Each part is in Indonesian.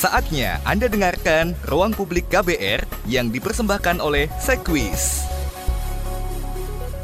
Saatnya Anda dengarkan Ruang Publik KBR yang dipersembahkan oleh Sekwis.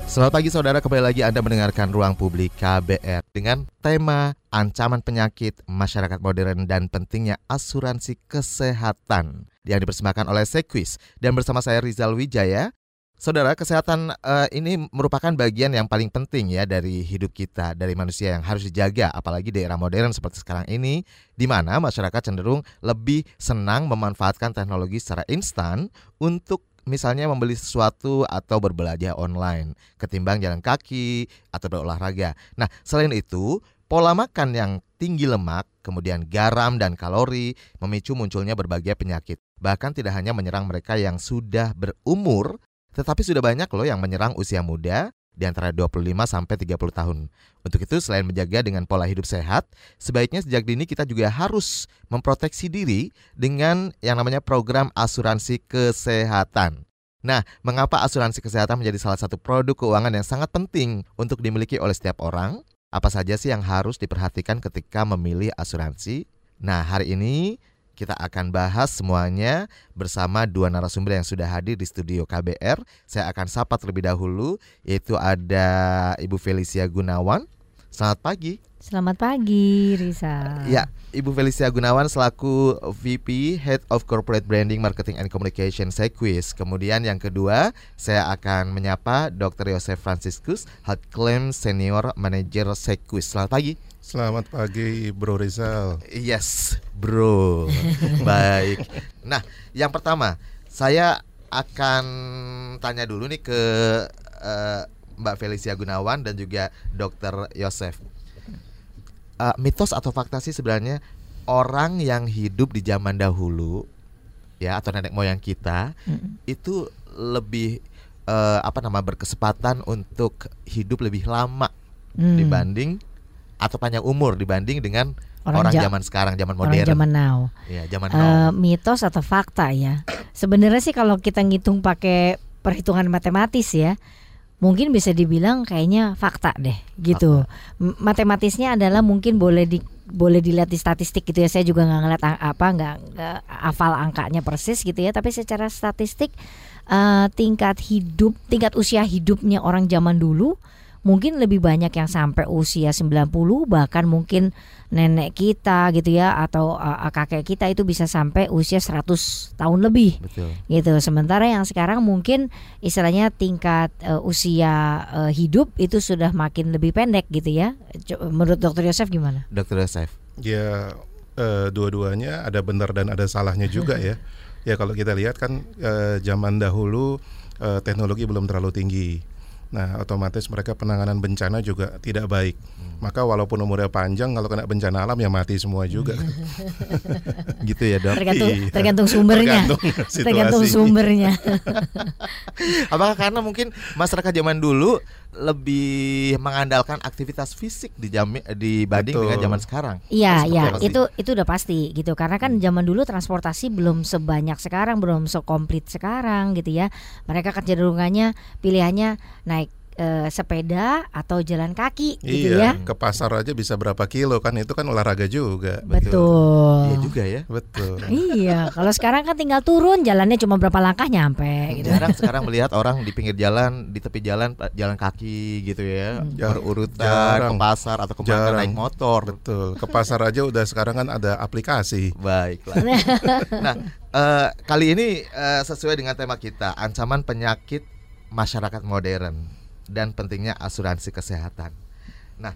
Selamat pagi saudara, kembali lagi Anda mendengarkan Ruang Publik KBR dengan tema Ancaman Penyakit Masyarakat Modern dan Pentingnya Asuransi Kesehatan yang dipersembahkan oleh Sekwis dan bersama saya Rizal Wijaya. Saudara, kesehatan uh, ini merupakan bagian yang paling penting ya dari hidup kita, dari manusia yang harus dijaga, apalagi di era modern seperti sekarang ini, di mana masyarakat cenderung lebih senang memanfaatkan teknologi secara instan untuk misalnya membeli sesuatu atau berbelanja online ketimbang jalan kaki atau berolahraga. Nah, selain itu, pola makan yang tinggi lemak, kemudian garam dan kalori memicu munculnya berbagai penyakit. Bahkan tidak hanya menyerang mereka yang sudah berumur, tetapi sudah banyak loh yang menyerang usia muda di antara 25 sampai 30 tahun. Untuk itu selain menjaga dengan pola hidup sehat, sebaiknya sejak dini kita juga harus memproteksi diri dengan yang namanya program asuransi kesehatan. Nah, mengapa asuransi kesehatan menjadi salah satu produk keuangan yang sangat penting untuk dimiliki oleh setiap orang? Apa saja sih yang harus diperhatikan ketika memilih asuransi? Nah, hari ini kita akan bahas semuanya bersama dua narasumber yang sudah hadir di studio KBR. Saya akan sapa terlebih dahulu, yaitu ada Ibu Felicia Gunawan. Selamat pagi. Selamat pagi, Risa. Ya, Ibu Felicia Gunawan selaku VP Head of Corporate Branding Marketing and Communication Sequis. Kemudian yang kedua, saya akan menyapa Dr. Yosef Franciscus, Health Claim Senior Manager Sequis. Selamat pagi. Selamat pagi Bro Rizal Yes bro Baik Nah yang pertama Saya akan tanya dulu nih ke uh, Mbak Felicia Gunawan dan juga Dr. Yosef uh, Mitos atau fakta sih sebenarnya Orang yang hidup di zaman dahulu Ya atau nenek moyang kita mm. Itu lebih uh, Apa nama berkesempatan untuk hidup lebih lama mm. Dibanding atau panjang umur dibanding dengan orang, orang zaman sekarang, zaman modern. Orang zaman now. Ya, zaman uh, now. Mitos atau fakta ya. Sebenarnya sih kalau kita ngitung pakai perhitungan matematis ya, mungkin bisa dibilang kayaknya fakta deh gitu. Fakta. Matematisnya adalah mungkin boleh di boleh dilihat di statistik gitu ya. Saya juga nggak ngeliat apa nggak hafal angkanya persis gitu ya. Tapi secara statistik uh, tingkat hidup, tingkat usia hidupnya orang zaman dulu mungkin lebih banyak yang sampai usia 90 bahkan mungkin nenek kita gitu ya atau uh, kakek kita itu bisa sampai usia 100 tahun lebih. Betul. Gitu. Sementara yang sekarang mungkin istilahnya tingkat uh, usia uh, hidup itu sudah makin lebih pendek gitu ya. Menurut Dokter Yosef gimana? Dokter Yosef. Ya uh, dua-duanya ada benar dan ada salahnya juga ya. Ya kalau kita lihat kan uh, zaman dahulu uh, teknologi belum terlalu tinggi Nah, otomatis mereka penanganan bencana juga tidak baik. Hmm. Maka walaupun umurnya panjang, kalau kena bencana alam ya mati semua juga. gitu ya dok. Tergantung, iya. tergantung sumbernya. Tergantung, tergantung sumbernya. Apakah karena mungkin masyarakat zaman dulu lebih mengandalkan aktivitas fisik di jam dibanding Betul. dengan zaman sekarang. Iya, iya, itu itu udah pasti gitu. Karena kan hmm. zaman dulu transportasi belum sebanyak sekarang, belum sekomplit sekarang gitu ya. Mereka kecenderungannya pilihannya naik uh, sepeda atau jalan kaki gitu iya, ya. Ke pasar aja bisa berapa kilo kan itu kan olahraga juga. Betul. Iya juga ya. Betul. iya, kalau sekarang kan tinggal turun jalannya cuma berapa langkah nyampe gitu. Jarang sekarang melihat orang di pinggir jalan, di tepi jalan jalan kaki gitu ya. Hmm. Berurutan jarang. ke pasar atau ke naik motor. Betul. Ke pasar aja udah sekarang kan ada aplikasi. Baiklah. nah, uh, kali ini uh, sesuai dengan tema kita, ancaman penyakit masyarakat modern dan pentingnya asuransi kesehatan. Nah,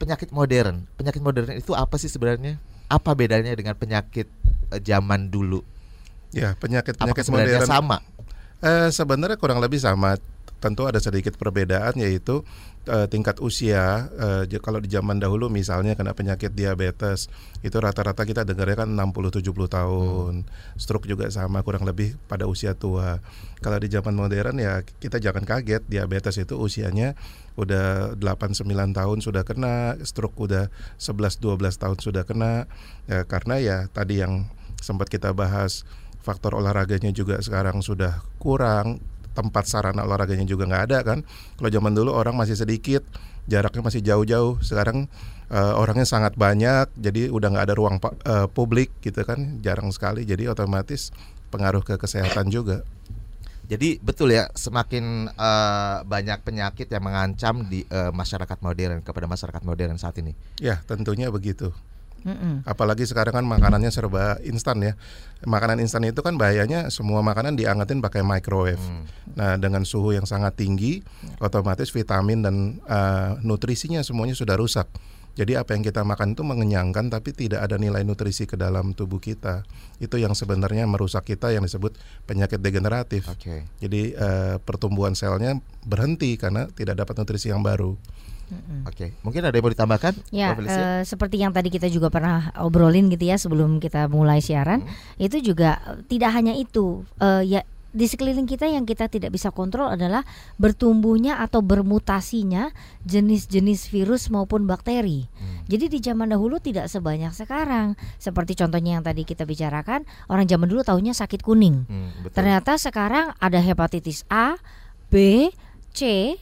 penyakit modern, penyakit modern itu apa sih sebenarnya? Apa bedanya dengan penyakit uh, zaman dulu? Ya, penyakit penyakit modern sama. Eh, sebenarnya kurang lebih sama. Tentu ada sedikit perbedaan yaitu uh, tingkat usia uh, kalau di zaman dahulu misalnya kena penyakit diabetes itu rata-rata kita dengarnya kan 60 70 tahun. Hmm. Stroke juga sama kurang lebih pada usia tua. Kalau di zaman modern ya kita jangan kaget diabetes itu usianya udah 8 9 tahun sudah kena, stroke udah 11 12 tahun sudah kena. Ya karena ya tadi yang sempat kita bahas faktor olahraganya juga sekarang sudah kurang tempat sarana olahraganya juga nggak ada kan. Kalau zaman dulu orang masih sedikit, jaraknya masih jauh-jauh. Sekarang uh, orangnya sangat banyak, jadi udah nggak ada ruang uh, publik gitu kan, jarang sekali. Jadi otomatis pengaruh ke kesehatan juga. Jadi betul ya, semakin uh, banyak penyakit yang mengancam di uh, masyarakat modern kepada masyarakat modern saat ini. Ya, tentunya begitu. Mm-mm. Apalagi sekarang kan makanannya serba instan ya. Makanan instan itu kan bahayanya semua makanan diangetin pakai microwave. Mm. Nah dengan suhu yang sangat tinggi, otomatis vitamin dan uh, nutrisinya semuanya sudah rusak. Jadi apa yang kita makan itu mengenyangkan tapi tidak ada nilai nutrisi ke dalam tubuh kita. Itu yang sebenarnya merusak kita yang disebut penyakit degeneratif. Okay. Jadi uh, pertumbuhan selnya berhenti karena tidak dapat nutrisi yang baru. Mm-hmm. Oke, okay. mungkin ada yang mau ditambahkan? Ya, uh, seperti yang tadi kita juga pernah obrolin gitu ya sebelum kita mulai siaran, hmm. itu juga tidak hanya itu, uh, ya di sekeliling kita yang kita tidak bisa kontrol adalah bertumbuhnya atau bermutasinya jenis-jenis virus maupun bakteri. Hmm. Jadi di zaman dahulu tidak sebanyak sekarang. Seperti contohnya yang tadi kita bicarakan, orang zaman dulu tahunya sakit kuning. Hmm, Ternyata sekarang ada hepatitis A, B, C,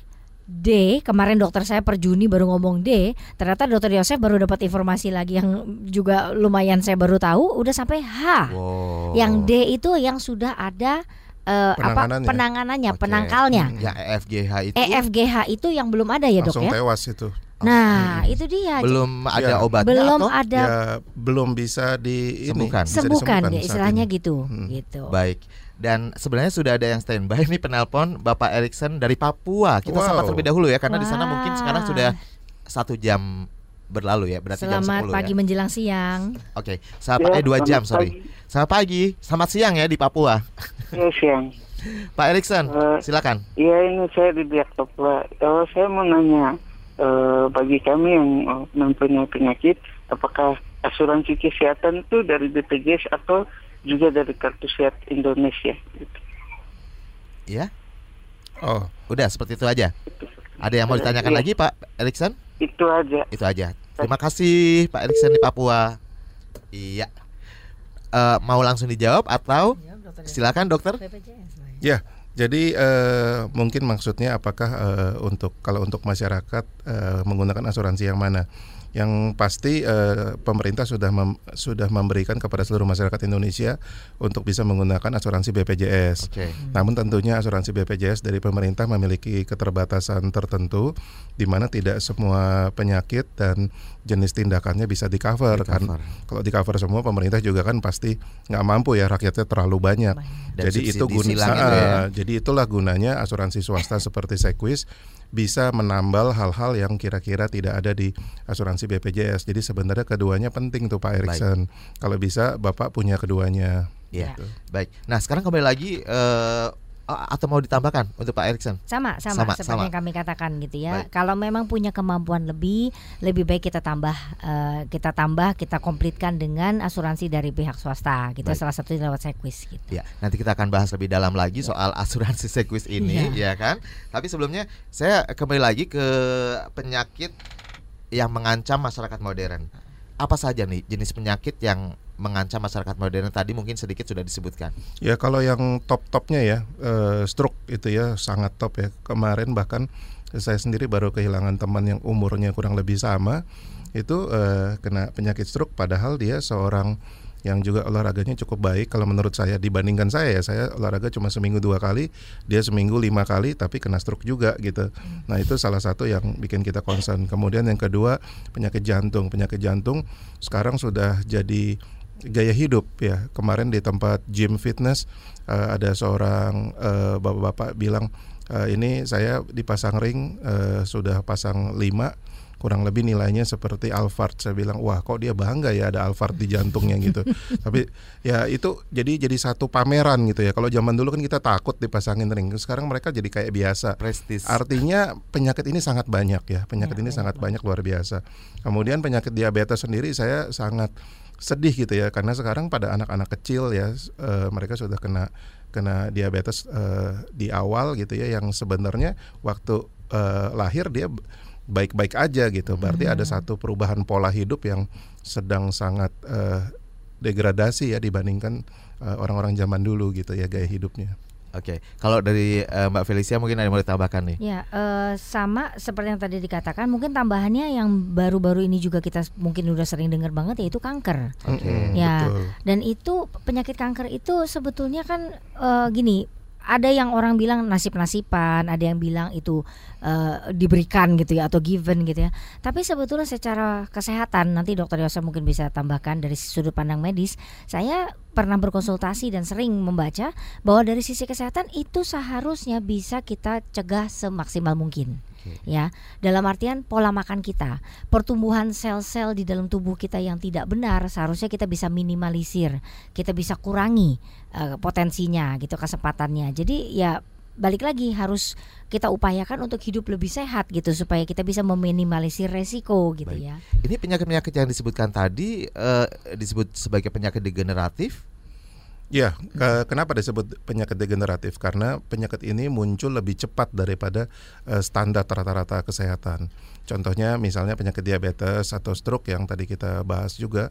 D, kemarin dokter saya per Juni baru ngomong D, ternyata dokter Yosef baru dapat informasi lagi yang juga lumayan saya baru tahu udah sampai H. Wow. Yang D itu yang sudah ada uh, penanganannya. apa penanganannya, okay. penangkalnya. Hmm. Ya EFGH itu. EFGH itu yang belum ada ya, Dok ya? tewas itu. Nah, hmm. itu dia. Belum ada ya, obatnya belum atau ada ya, belum bisa di sembuhkan. Ini, bisa sembuhkan, ya, istilahnya gitu, hmm. gitu. Baik. Dan sebenarnya sudah ada yang standby nih penelpon Bapak Erikson dari Papua. Kita wow. sapa terlebih dahulu ya karena di sana mungkin sekarang sudah satu jam berlalu ya berarti Selamat jam 10 pagi ya. menjelang siang. Oke, okay. selamat ya, eh dua jam sorry. Pagi. Selamat pagi, selamat siang ya di Papua. Ya siang. Pak Erikson, uh, silakan. Iya ini saya di pihak Papua. Uh, saya mau nanya uh, bagi kami yang uh, mempunyai penyakit, apakah asuransi kesehatan itu dari BPJS atau juga dari kartu sehat Indonesia. Gitu. Ya. Oh, udah seperti itu aja. Ada yang mau ditanyakan ya. lagi Pak Erikson? Itu aja. Itu aja. Terima kasih Pak Erikson di Papua. Iya. Uh, mau langsung dijawab atau silakan dokter? Ya. Jadi uh, mungkin maksudnya apakah uh, untuk kalau untuk masyarakat uh, menggunakan asuransi yang mana? Yang pasti uh, pemerintah sudah mem, sudah memberikan kepada seluruh masyarakat Indonesia untuk bisa menggunakan asuransi BPJS. Okay. Namun tentunya asuransi BPJS dari pemerintah memiliki keterbatasan tertentu di mana tidak semua penyakit dan jenis tindakannya bisa di cover kan. Kalau di cover semua pemerintah juga kan pasti nggak mampu ya rakyatnya terlalu banyak. Dan jadi itu guna ya. jadi itulah gunanya asuransi swasta seperti Sequis bisa menambal hal-hal yang kira-kira tidak ada di asuransi BPJS. Jadi sebenarnya keduanya penting tuh Pak Erikson. Kalau bisa Bapak punya keduanya. Ya. Gitu. Baik. Nah, sekarang kembali lagi uh, atau mau ditambahkan untuk Pak Erikson? Sama, sama, sama seperti sama. yang kami katakan gitu ya. Baik. Kalau memang punya kemampuan lebih, lebih baik kita tambah, uh, kita tambah, kita komplitkan dengan asuransi dari pihak swasta. Gitu Baik. salah satu lewat Sequis. Gitu. Ya, nanti kita akan bahas lebih dalam lagi ya. soal asuransi Sequis ini, ya. ya kan? Tapi sebelumnya saya kembali lagi ke penyakit yang mengancam masyarakat modern. Apa saja nih jenis penyakit yang mengancam masyarakat modern. Tadi mungkin sedikit sudah disebutkan. Ya kalau yang top-topnya ya uh, stroke itu ya sangat top ya. Kemarin bahkan saya sendiri baru kehilangan teman yang umurnya kurang lebih sama. Itu uh, kena penyakit stroke padahal dia seorang yang juga olahraganya cukup baik. Kalau menurut saya dibandingkan saya ya saya olahraga cuma seminggu dua kali dia seminggu lima kali tapi kena stroke juga gitu. Nah itu salah satu yang bikin kita concern. Kemudian yang kedua penyakit jantung. Penyakit jantung sekarang sudah jadi gaya hidup ya. Kemarin di tempat gym fitness uh, ada seorang uh, bapak-bapak bilang uh, ini saya dipasang ring uh, sudah pasang 5 kurang lebih nilainya seperti Alphard. Saya bilang wah kok dia bangga ya ada Alphard di jantungnya gitu. Tapi ya itu jadi jadi satu pameran gitu ya. Kalau zaman dulu kan kita takut dipasangin ring sekarang mereka jadi kayak biasa. Prestis. Artinya penyakit ini sangat banyak ya. Penyakit ya, ini sangat banyak luar biasa. Kemudian penyakit diabetes sendiri saya sangat sedih gitu ya karena sekarang pada anak-anak kecil ya uh, mereka sudah kena kena diabetes uh, di awal gitu ya yang sebenarnya waktu uh, lahir dia baik-baik aja gitu berarti hmm. ada satu perubahan pola hidup yang sedang sangat uh, degradasi ya dibandingkan orang-orang uh, zaman dulu gitu ya gaya hidupnya. Oke, kalau dari uh, Mbak Felicia mungkin ada yang mau ditambahkan nih? Ya, uh, sama seperti yang tadi dikatakan, mungkin tambahannya yang baru-baru ini juga kita mungkin udah sering dengar banget yaitu kanker. Oke. Okay. Ya, betul. dan itu penyakit kanker itu sebetulnya kan uh, gini, ada yang orang bilang nasib-nasiban, ada yang bilang itu uh, diberikan gitu ya atau given gitu ya. Tapi sebetulnya secara kesehatan nanti dokter Yosa mungkin bisa tambahkan dari sudut pandang medis. Saya pernah berkonsultasi dan sering membaca bahwa dari sisi kesehatan itu seharusnya bisa kita cegah semaksimal mungkin ya. Dalam artian pola makan kita pertumbuhan sel-sel di dalam tubuh kita yang tidak benar seharusnya kita bisa minimalisir kita bisa kurangi uh, potensinya gitu kesempatannya. Jadi ya balik lagi harus kita upayakan untuk hidup lebih sehat gitu supaya kita bisa meminimalisir resiko gitu Baik. ya. Ini penyakit-penyakit yang disebutkan tadi uh, disebut sebagai penyakit degeneratif Ya, ke, kenapa disebut penyakit degeneratif? Karena penyakit ini muncul lebih cepat daripada uh, standar rata-rata kesehatan. Contohnya misalnya penyakit diabetes atau stroke yang tadi kita bahas juga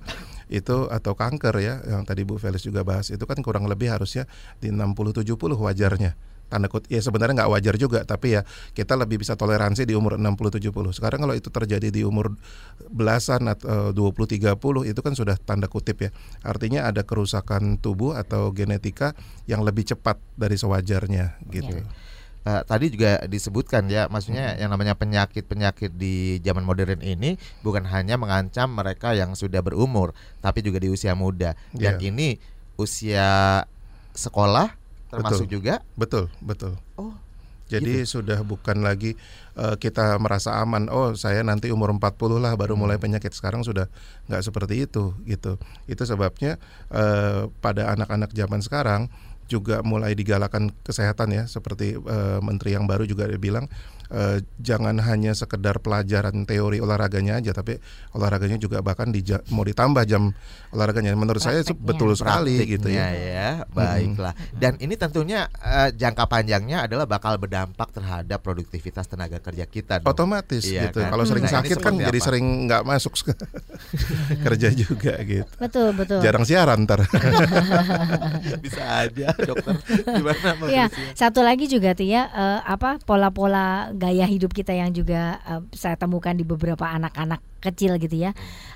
itu atau kanker ya yang tadi Bu Felis juga bahas itu kan kurang lebih harusnya di 60 70 wajarnya tanda kut ya sebenarnya nggak wajar juga tapi ya kita lebih bisa toleransi di umur 60 70. Sekarang kalau itu terjadi di umur belasan atau 20 30 itu kan sudah tanda kutip ya. Artinya ada kerusakan tubuh atau genetika yang lebih cepat dari sewajarnya gitu. Ya. Uh, tadi juga disebutkan ya, maksudnya hmm. yang namanya penyakit-penyakit di zaman modern ini bukan hanya mengancam mereka yang sudah berumur, tapi juga di usia muda. Dan yeah. ini usia sekolah termasuk betul. juga? Betul, betul. Oh. Jadi gitu. sudah bukan lagi uh, kita merasa aman. Oh, saya nanti umur 40 lah baru hmm. mulai penyakit. Sekarang sudah nggak seperti itu gitu. Itu sebabnya uh, pada anak-anak zaman sekarang juga mulai digalakan kesehatan ya seperti uh, menteri yang baru juga bilang uh, jangan hanya sekedar pelajaran teori olahraganya aja tapi olahraganya juga bahkan di mau ditambah jam olahraganya menurut Prakteknya. saya itu betul sekali gitu ya ya baiklah hmm. dan ini tentunya uh, jangka panjangnya adalah bakal berdampak terhadap produktivitas tenaga kerja kita dong. otomatis iya, gitu kan? kalau sering nah, sakit kan jadi sering nggak masuk kerja juga gitu betul betul jarang siaran ntar bisa aja dokter. Gimana ya satu lagi juga tuh ya uh, apa pola-pola gaya hidup kita yang juga uh, saya temukan di beberapa anak-anak kecil gitu ya.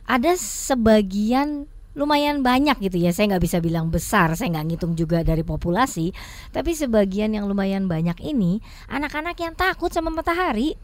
Ada sebagian lumayan banyak gitu ya saya nggak bisa bilang besar saya nggak ngitung juga dari populasi tapi sebagian yang lumayan banyak ini anak-anak yang takut sama matahari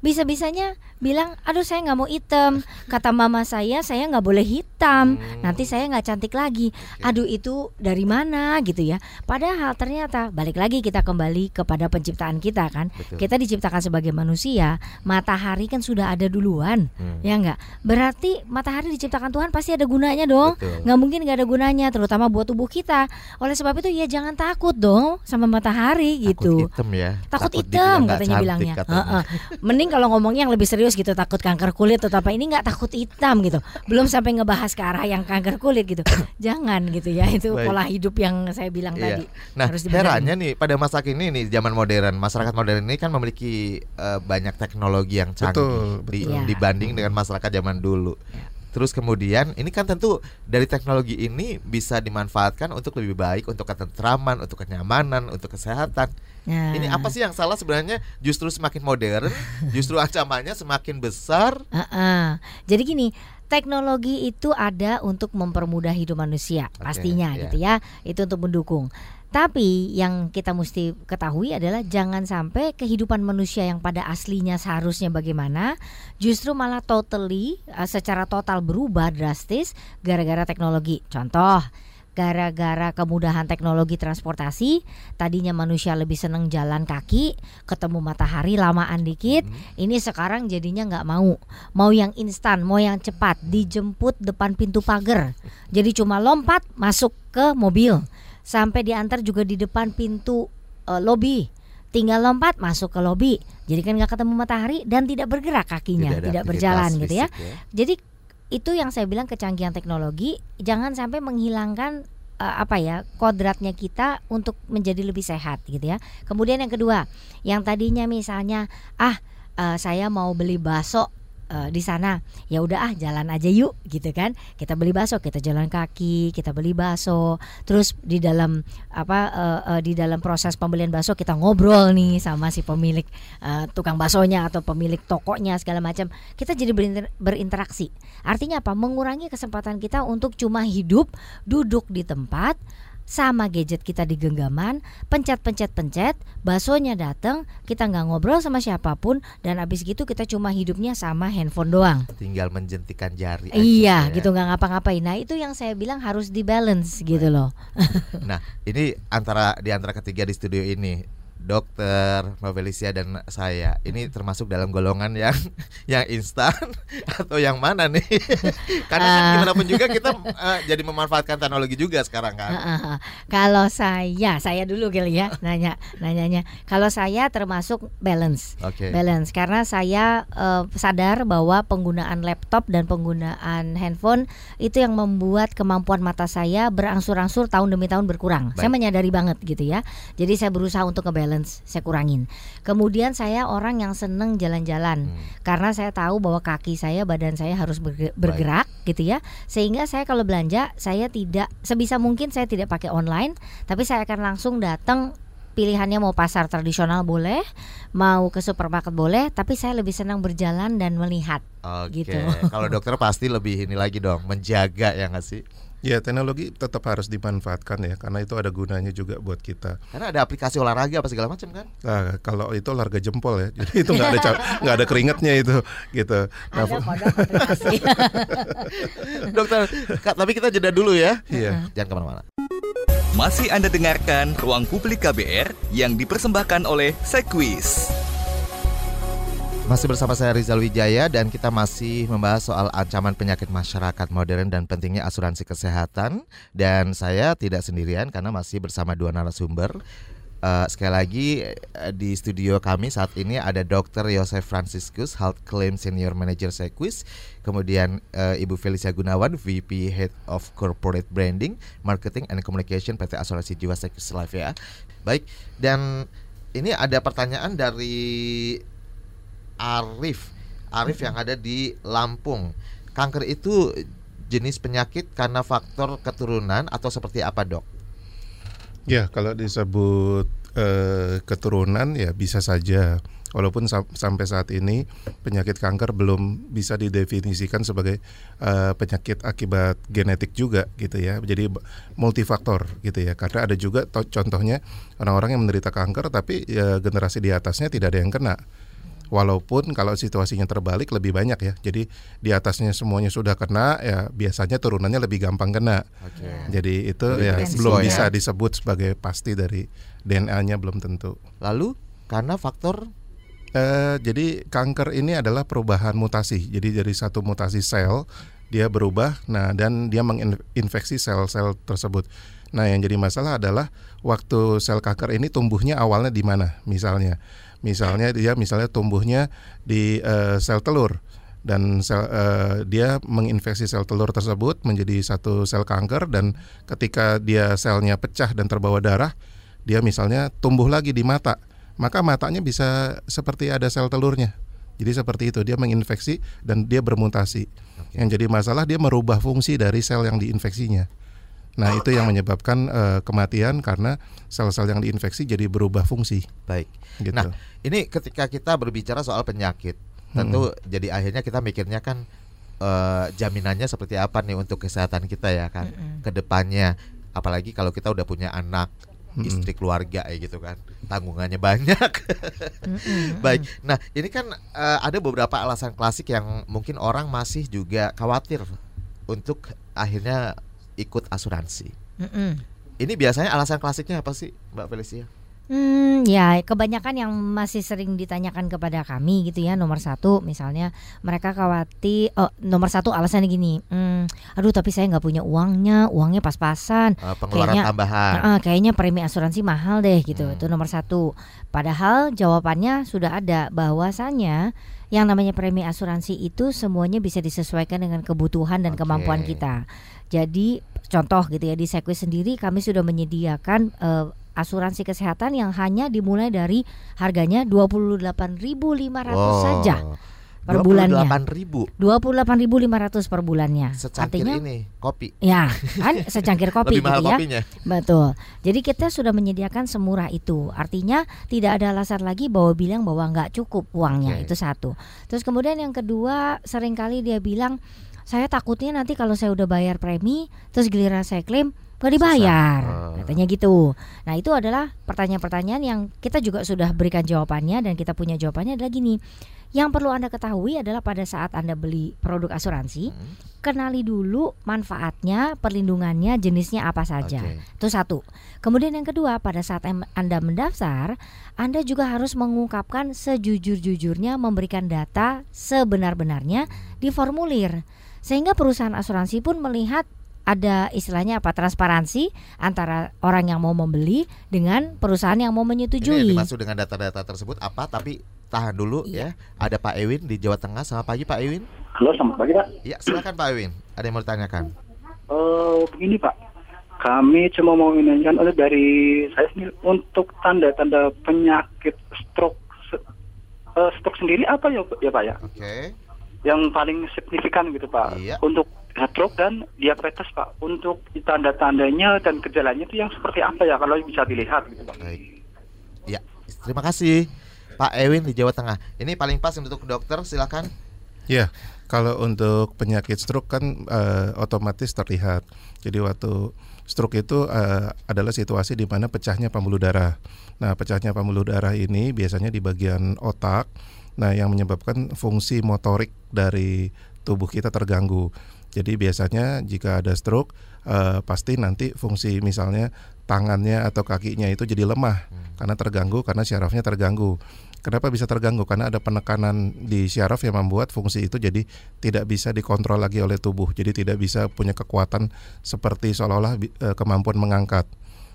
bisa-bisanya bilang aduh saya nggak mau hitam. Kata mama saya saya nggak boleh hitam. Hmm. nanti saya nggak cantik lagi. Aduh itu dari mana? Gitu ya. Padahal ternyata balik lagi kita kembali kepada penciptaan kita kan. Betul. kita diciptakan sebagai manusia matahari kan sudah ada duluan hmm. ya nggak? Berarti matahari diciptakan Tuhan pasti ada gunanya dong. Nggak mungkin nggak ada gunanya terutama buat tubuh kita. Oleh sebab itu ya jangan takut dong sama matahari gitu. takut hitam ya. Takut, takut hitam katanya bilangnya. katanya. mending kalau ngomongnya yang lebih serius gitu takut kanker kulit atau apa ini nggak takut hitam gitu belum sampai ngebahas ke arah yang kanker kulit gitu jangan gitu ya itu Baik. pola hidup yang saya bilang iya. tadi nah harus herannya nih pada masa kini nih zaman modern masyarakat modern ini kan memiliki uh, banyak teknologi yang canggih betul, betul. Di, ya. dibanding dengan masyarakat zaman dulu ya. Terus kemudian ini kan tentu dari teknologi ini bisa dimanfaatkan untuk lebih baik, untuk ketentraman, untuk kenyamanan, untuk kesehatan. Ya. Ini apa sih yang salah sebenarnya? Justru semakin modern, justru ancamannya semakin besar. Uh -uh. Jadi gini, teknologi itu ada untuk mempermudah hidup manusia, okay, pastinya yeah. gitu ya. Itu untuk mendukung. Tapi yang kita mesti ketahui adalah jangan sampai kehidupan manusia yang pada aslinya seharusnya bagaimana justru malah totally uh, secara total berubah drastis gara-gara teknologi. Contoh, gara-gara kemudahan teknologi transportasi tadinya manusia lebih seneng jalan kaki ketemu matahari lamaan dikit hmm. ini sekarang jadinya nggak mau mau yang instan mau yang cepat dijemput depan pintu pagar jadi cuma lompat masuk ke mobil sampai diantar juga di depan pintu uh, lobi. Tinggal lompat masuk ke lobi. Jadi kan nggak ketemu matahari dan tidak bergerak kakinya tidak, tidak berjalan gitu ya. ya. Jadi itu yang saya bilang kecanggihan teknologi. Jangan sampai menghilangkan uh, apa ya kodratnya kita untuk menjadi lebih sehat gitu ya. Kemudian yang kedua yang tadinya misalnya ah uh, saya mau beli bakso uh, di sana. Ya udah ah jalan aja yuk gitu kan. Kita beli bakso kita jalan kaki kita beli bakso. Terus di dalam apa uh, uh, di dalam proses pembelian bakso kita ngobrol nih sama si pemilik uh, tukang baksonya atau pemilik tokonya segala macam. Kita jadi berinter berinteraksi. Artinya apa? Mengurangi kesempatan kita untuk cuma hidup duduk di tempat sama gadget kita di genggaman, pencet-pencet-pencet, baksonya datang, kita nggak ngobrol sama siapa pun dan abis gitu kita cuma hidupnya sama handphone doang. Tinggal menjentikan jari. iya, aja, ya. gitu nggak ngapa-ngapain. Nah itu yang saya bilang harus di balance gitu loh. nah ini antara di antara ketiga di studio ini dokter, Felicia dan saya ini termasuk dalam golongan yang yang instan atau yang mana nih? Karena kan uh, gimana pun juga kita uh, jadi memanfaatkan teknologi juga sekarang kan. Uh, uh, kalau saya, saya dulu kali ya nanya nanyanya. Kalau saya termasuk balance, okay. balance karena saya uh, sadar bahwa penggunaan laptop dan penggunaan handphone itu yang membuat kemampuan mata saya berangsur-angsur tahun demi tahun berkurang. Baik. Saya menyadari banget gitu ya. Jadi saya berusaha untuk ke balance saya kurangin. Kemudian saya orang yang seneng jalan-jalan hmm. karena saya tahu bahwa kaki saya, badan saya harus bergerak Baik. gitu ya. Sehingga saya kalau belanja saya tidak sebisa mungkin saya tidak pakai online, tapi saya akan langsung datang pilihannya mau pasar tradisional boleh, mau ke supermarket boleh, tapi saya lebih senang berjalan dan melihat. Oke. Gitu. Kalau dokter pasti lebih ini lagi dong, menjaga ya nggak sih? Ya teknologi tetap harus dimanfaatkan ya karena itu ada gunanya juga buat kita. Karena ada aplikasi olahraga apa segala macam kan? Nah, kalau itu olahraga jempol ya, jadi itu nggak ada nggak ada keringatnya itu gitu. Nah, ada aplikasi. Dokter, tapi kita jeda dulu ya. Iya. Jangan ke mana-mana. Masih Anda dengarkan Ruang Publik KBR yang dipersembahkan oleh Sekwis. Masih bersama saya Rizal Wijaya dan kita masih membahas soal ancaman penyakit masyarakat modern dan pentingnya asuransi kesehatan dan saya tidak sendirian karena masih bersama dua narasumber. Uh, sekali lagi uh, di studio kami saat ini ada Dr. Yosef Franciscus, Health Claim Senior Manager Sequis, kemudian uh, Ibu Felicia Gunawan, VP Head of Corporate Branding, Marketing and Communication PT Asuransi Jiwa Sequis Life ya. Baik, dan ini ada pertanyaan dari Arif. Arif yang ada di Lampung. Kanker itu jenis penyakit karena faktor keturunan atau seperti apa, Dok? Ya, kalau disebut eh, keturunan ya bisa saja. Walaupun sam sampai saat ini penyakit kanker belum bisa didefinisikan sebagai uh, penyakit akibat genetik juga gitu ya. Jadi multifaktor gitu ya. Karena ada juga contohnya orang-orang yang menderita kanker tapi ya, generasi di atasnya tidak ada yang kena walaupun kalau situasinya terbalik lebih banyak ya. Jadi di atasnya semuanya sudah kena ya biasanya turunannya lebih gampang kena. Okay. Jadi itu lebih ya belum ya. bisa disebut sebagai pasti dari DNA-nya belum tentu. Lalu karena faktor uh, jadi kanker ini adalah perubahan mutasi. Jadi dari satu mutasi sel dia berubah nah dan dia menginfeksi sel-sel tersebut. Nah, yang jadi masalah adalah waktu sel kanker ini tumbuhnya awalnya di mana? Misalnya Misalnya dia misalnya tumbuhnya di uh, sel telur dan sel, uh, dia menginfeksi sel telur tersebut menjadi satu sel kanker dan ketika dia selnya pecah dan terbawa darah, dia misalnya tumbuh lagi di mata, maka matanya bisa seperti ada sel telurnya. Jadi seperti itu dia menginfeksi dan dia bermutasi. Yang jadi masalah dia merubah fungsi dari sel yang diinfeksinya. Nah, itu yang menyebabkan uh, kematian karena sel-sel yang diinfeksi jadi berubah fungsi. Baik. Gitu. Nah, ini ketika kita berbicara soal penyakit, tentu hmm. jadi akhirnya kita mikirnya kan uh, jaminannya seperti apa nih untuk kesehatan kita ya kan hmm. ke depannya. Apalagi kalau kita udah punya anak, hmm. istri keluarga ya gitu kan tanggungannya banyak baik nah ini kan uh, ada beberapa alasan klasik yang mungkin orang masih juga khawatir untuk akhirnya ikut asuransi. Mm -mm. Ini biasanya alasan klasiknya apa sih, Mbak Felicia? Hmm, ya kebanyakan yang masih sering ditanyakan kepada kami gitu ya nomor satu misalnya mereka khawatir oh, nomor satu alasannya gini, hmm, aduh tapi saya nggak punya uangnya, uangnya pas-pasan, uh, pengeluaran kayaknya, tambahan, uh, kayaknya premi asuransi mahal deh gitu, hmm. itu nomor satu. Padahal jawabannya sudah ada bahwasanya yang namanya premi asuransi itu semuanya bisa disesuaikan dengan kebutuhan dan okay. kemampuan kita. Jadi contoh gitu ya di Sekwi sendiri kami sudah menyediakan uh, asuransi kesehatan yang hanya dimulai dari harganya 28.500 wow. saja. per bulannya. 28.000 28.500 per bulannya. secangkir Artinya ini kopi. ya kan secangkir kopi Lebih mahal gitu ya. kopinya. Betul. Jadi kita sudah menyediakan semurah itu. Artinya tidak ada alasan lagi bahwa bilang bahwa nggak cukup uangnya. Oke. Itu satu. Terus kemudian yang kedua, sering kali dia bilang saya takutnya nanti kalau saya udah bayar premi, terus giliran saya klaim nggak dibayar, Oh. katanya gitu. Nah itu adalah pertanyaan-pertanyaan yang kita juga sudah berikan jawabannya dan kita punya jawabannya adalah gini. Yang perlu anda ketahui adalah pada saat anda beli produk asuransi, Hmm. kenali dulu manfaatnya, perlindungannya, jenisnya apa saja. Oke. Itu satu. Kemudian yang kedua, pada saat Anda mendaftar, Anda juga harus mengungkapkan sejujur-jujurnya memberikan data sebenar-benarnya di formulir. Sehingga perusahaan asuransi pun melihat ada istilahnya apa transparansi antara orang yang mau membeli dengan perusahaan yang mau Ini menyetujui. dimaksud dengan data-data tersebut apa? Tapi tahan dulu Iya. ya. Ada Pak Ewin di Jawa Tengah. Selamat pagi Pak Ewin. Halo, selamat pagi Pak. Ya silakan Pak Ewin. Ada yang mau ditanyakan? Eh, begini Pak, kami cuma mau menanyakan oleh dari saya sendiri untuk tanda-tanda penyakit stroke, eh, stroke sendiri apa ya, ya Pak ya? Oke. Yang paling signifikan gitu Pak. Iya. Untuk stroke dan diabetes Pak. Untuk tanda-tandanya dan gejalanya itu yang seperti apa ya kalau bisa dilihat gitu Pak? Baik. Ya, terima kasih Pak Ewin di Jawa Tengah. Ini paling pas untuk dokter, silakan. Ya, kalau untuk penyakit stroke kan eh, otomatis terlihat. Jadi waktu stroke itu eh, adalah situasi di mana pecahnya pembuluh darah. Nah, pecahnya pembuluh darah ini biasanya di bagian otak. Nah, yang menyebabkan fungsi motorik dari tubuh kita terganggu. Jadi biasanya jika ada stroke eh, pasti nanti fungsi misalnya tangannya atau kakinya itu jadi lemah karena terganggu karena syarafnya terganggu. Kenapa bisa terganggu? Karena ada penekanan di syaraf yang membuat fungsi itu jadi tidak bisa dikontrol lagi oleh tubuh. Jadi tidak bisa punya kekuatan seperti seolah-olah eh, kemampuan mengangkat.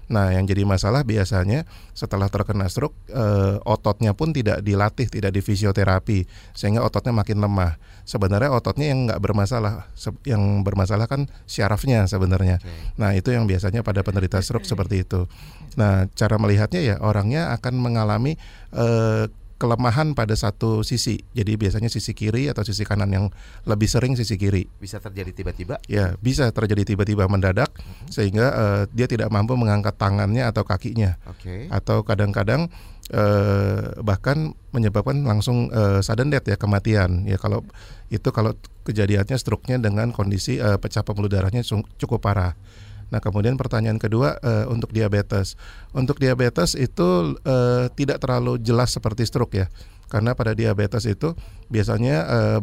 Nah, yang jadi masalah biasanya setelah terkena stroke eh, ototnya pun tidak dilatih, tidak difisioterapi sehingga ototnya makin lemah. Sebenarnya ototnya yang nggak bermasalah, Se- yang bermasalah kan syarafnya sebenarnya. Nah, itu yang biasanya pada penderita stroke seperti itu. Nah, cara melihatnya ya orangnya akan mengalami eh, kelemahan pada satu sisi. Jadi biasanya sisi kiri atau sisi kanan yang lebih sering sisi kiri. Bisa terjadi tiba-tiba. Ya, bisa terjadi tiba-tiba mendadak sehingga eh, dia tidak mampu mengangkat tangannya atau kakinya Oke. atau kadang-kadang eh, bahkan menyebabkan langsung eh, sudden death ya kematian ya kalau itu kalau kejadiannya stroke-nya dengan kondisi eh, pecah pembuluh darahnya cukup parah. Nah kemudian pertanyaan kedua eh, untuk diabetes, untuk diabetes itu eh, tidak terlalu jelas seperti stroke ya, karena pada diabetes itu biasanya eh,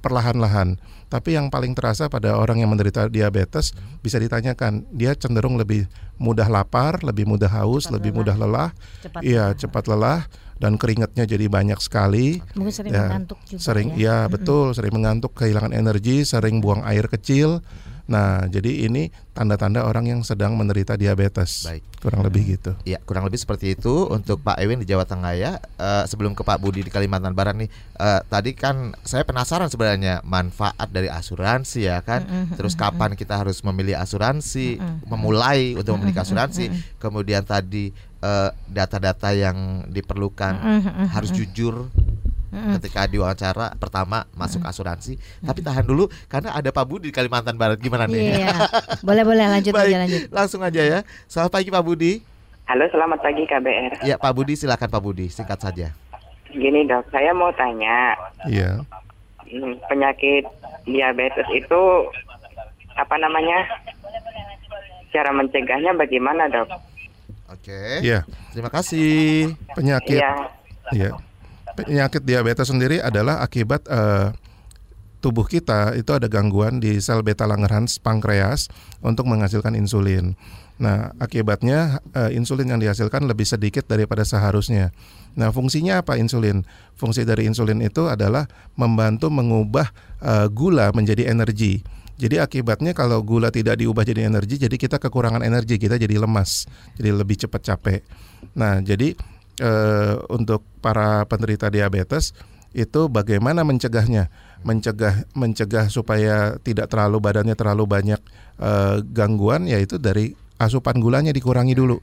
perlahan-lahan. Tapi yang paling terasa pada orang yang menderita diabetes bisa ditanyakan, dia cenderung lebih mudah lapar, lebih mudah haus, Cepat lebih lelah. mudah lelah, Cepat iya lelah. cepat lelah dan keringatnya jadi banyak sekali. Mungkin sering Ya, mengantuk juga Sering, ya. ya betul, sering mengantuk, kehilangan energi, sering buang air kecil. Nah, jadi ini tanda-tanda orang yang sedang menderita diabetes. Baik. Kurang lebih gitu. Ya, kurang lebih seperti itu untuk Pak Ewin di Jawa Tengah ya. Eh, sebelum ke Pak Budi di Kalimantan Barat nih, eh, tadi kan saya penasaran sebenarnya manfaat dari asuransi ya kan. Terus kapan kita harus memilih asuransi, memulai untuk memiliki Mm-mm, asuransi. Kemudian tadi eh, data-data yang diperlukan harus jujur Mm-mm. ketika diwawancara pertama masuk asuransi. Tapi tahan dulu karena ada Pak Budi di Kalimantan Barat gimana nih? Iya, boleh boleh lanjut Baik, aja lanjut. langsung aja ya. Selamat pagi Pak Budi. Halo, selamat pagi KBR. Ya Pak Budi silakan Pak Budi singkat saja. Gini dok, saya mau tanya, Iya. hmm, penyakit diabetes itu apa namanya? Cara mencegahnya bagaimana dok? Oke. Iya, Terima kasih. penyakit Iya, Iya. Penyakit diabetes sendiri adalah akibat eh, tubuh kita itu ada gangguan di sel beta Langerhans pankreas untuk menghasilkan insulin. Nah, akibatnya eh, insulin yang dihasilkan lebih sedikit daripada seharusnya. Nah, fungsinya apa insulin? Fungsi dari insulin itu adalah membantu mengubah eh, gula menjadi energi. Jadi akibatnya kalau gula tidak diubah jadi energi, jadi kita kekurangan energi, kita jadi lemas, jadi lebih cepat capek. Nah, jadi eh, untuk para penderita diabetes itu bagaimana mencegahnya? Mencegah mencegah supaya tidak terlalu badannya terlalu banyak eh, gangguan yaitu dari asupan gulanya dikurangi dulu.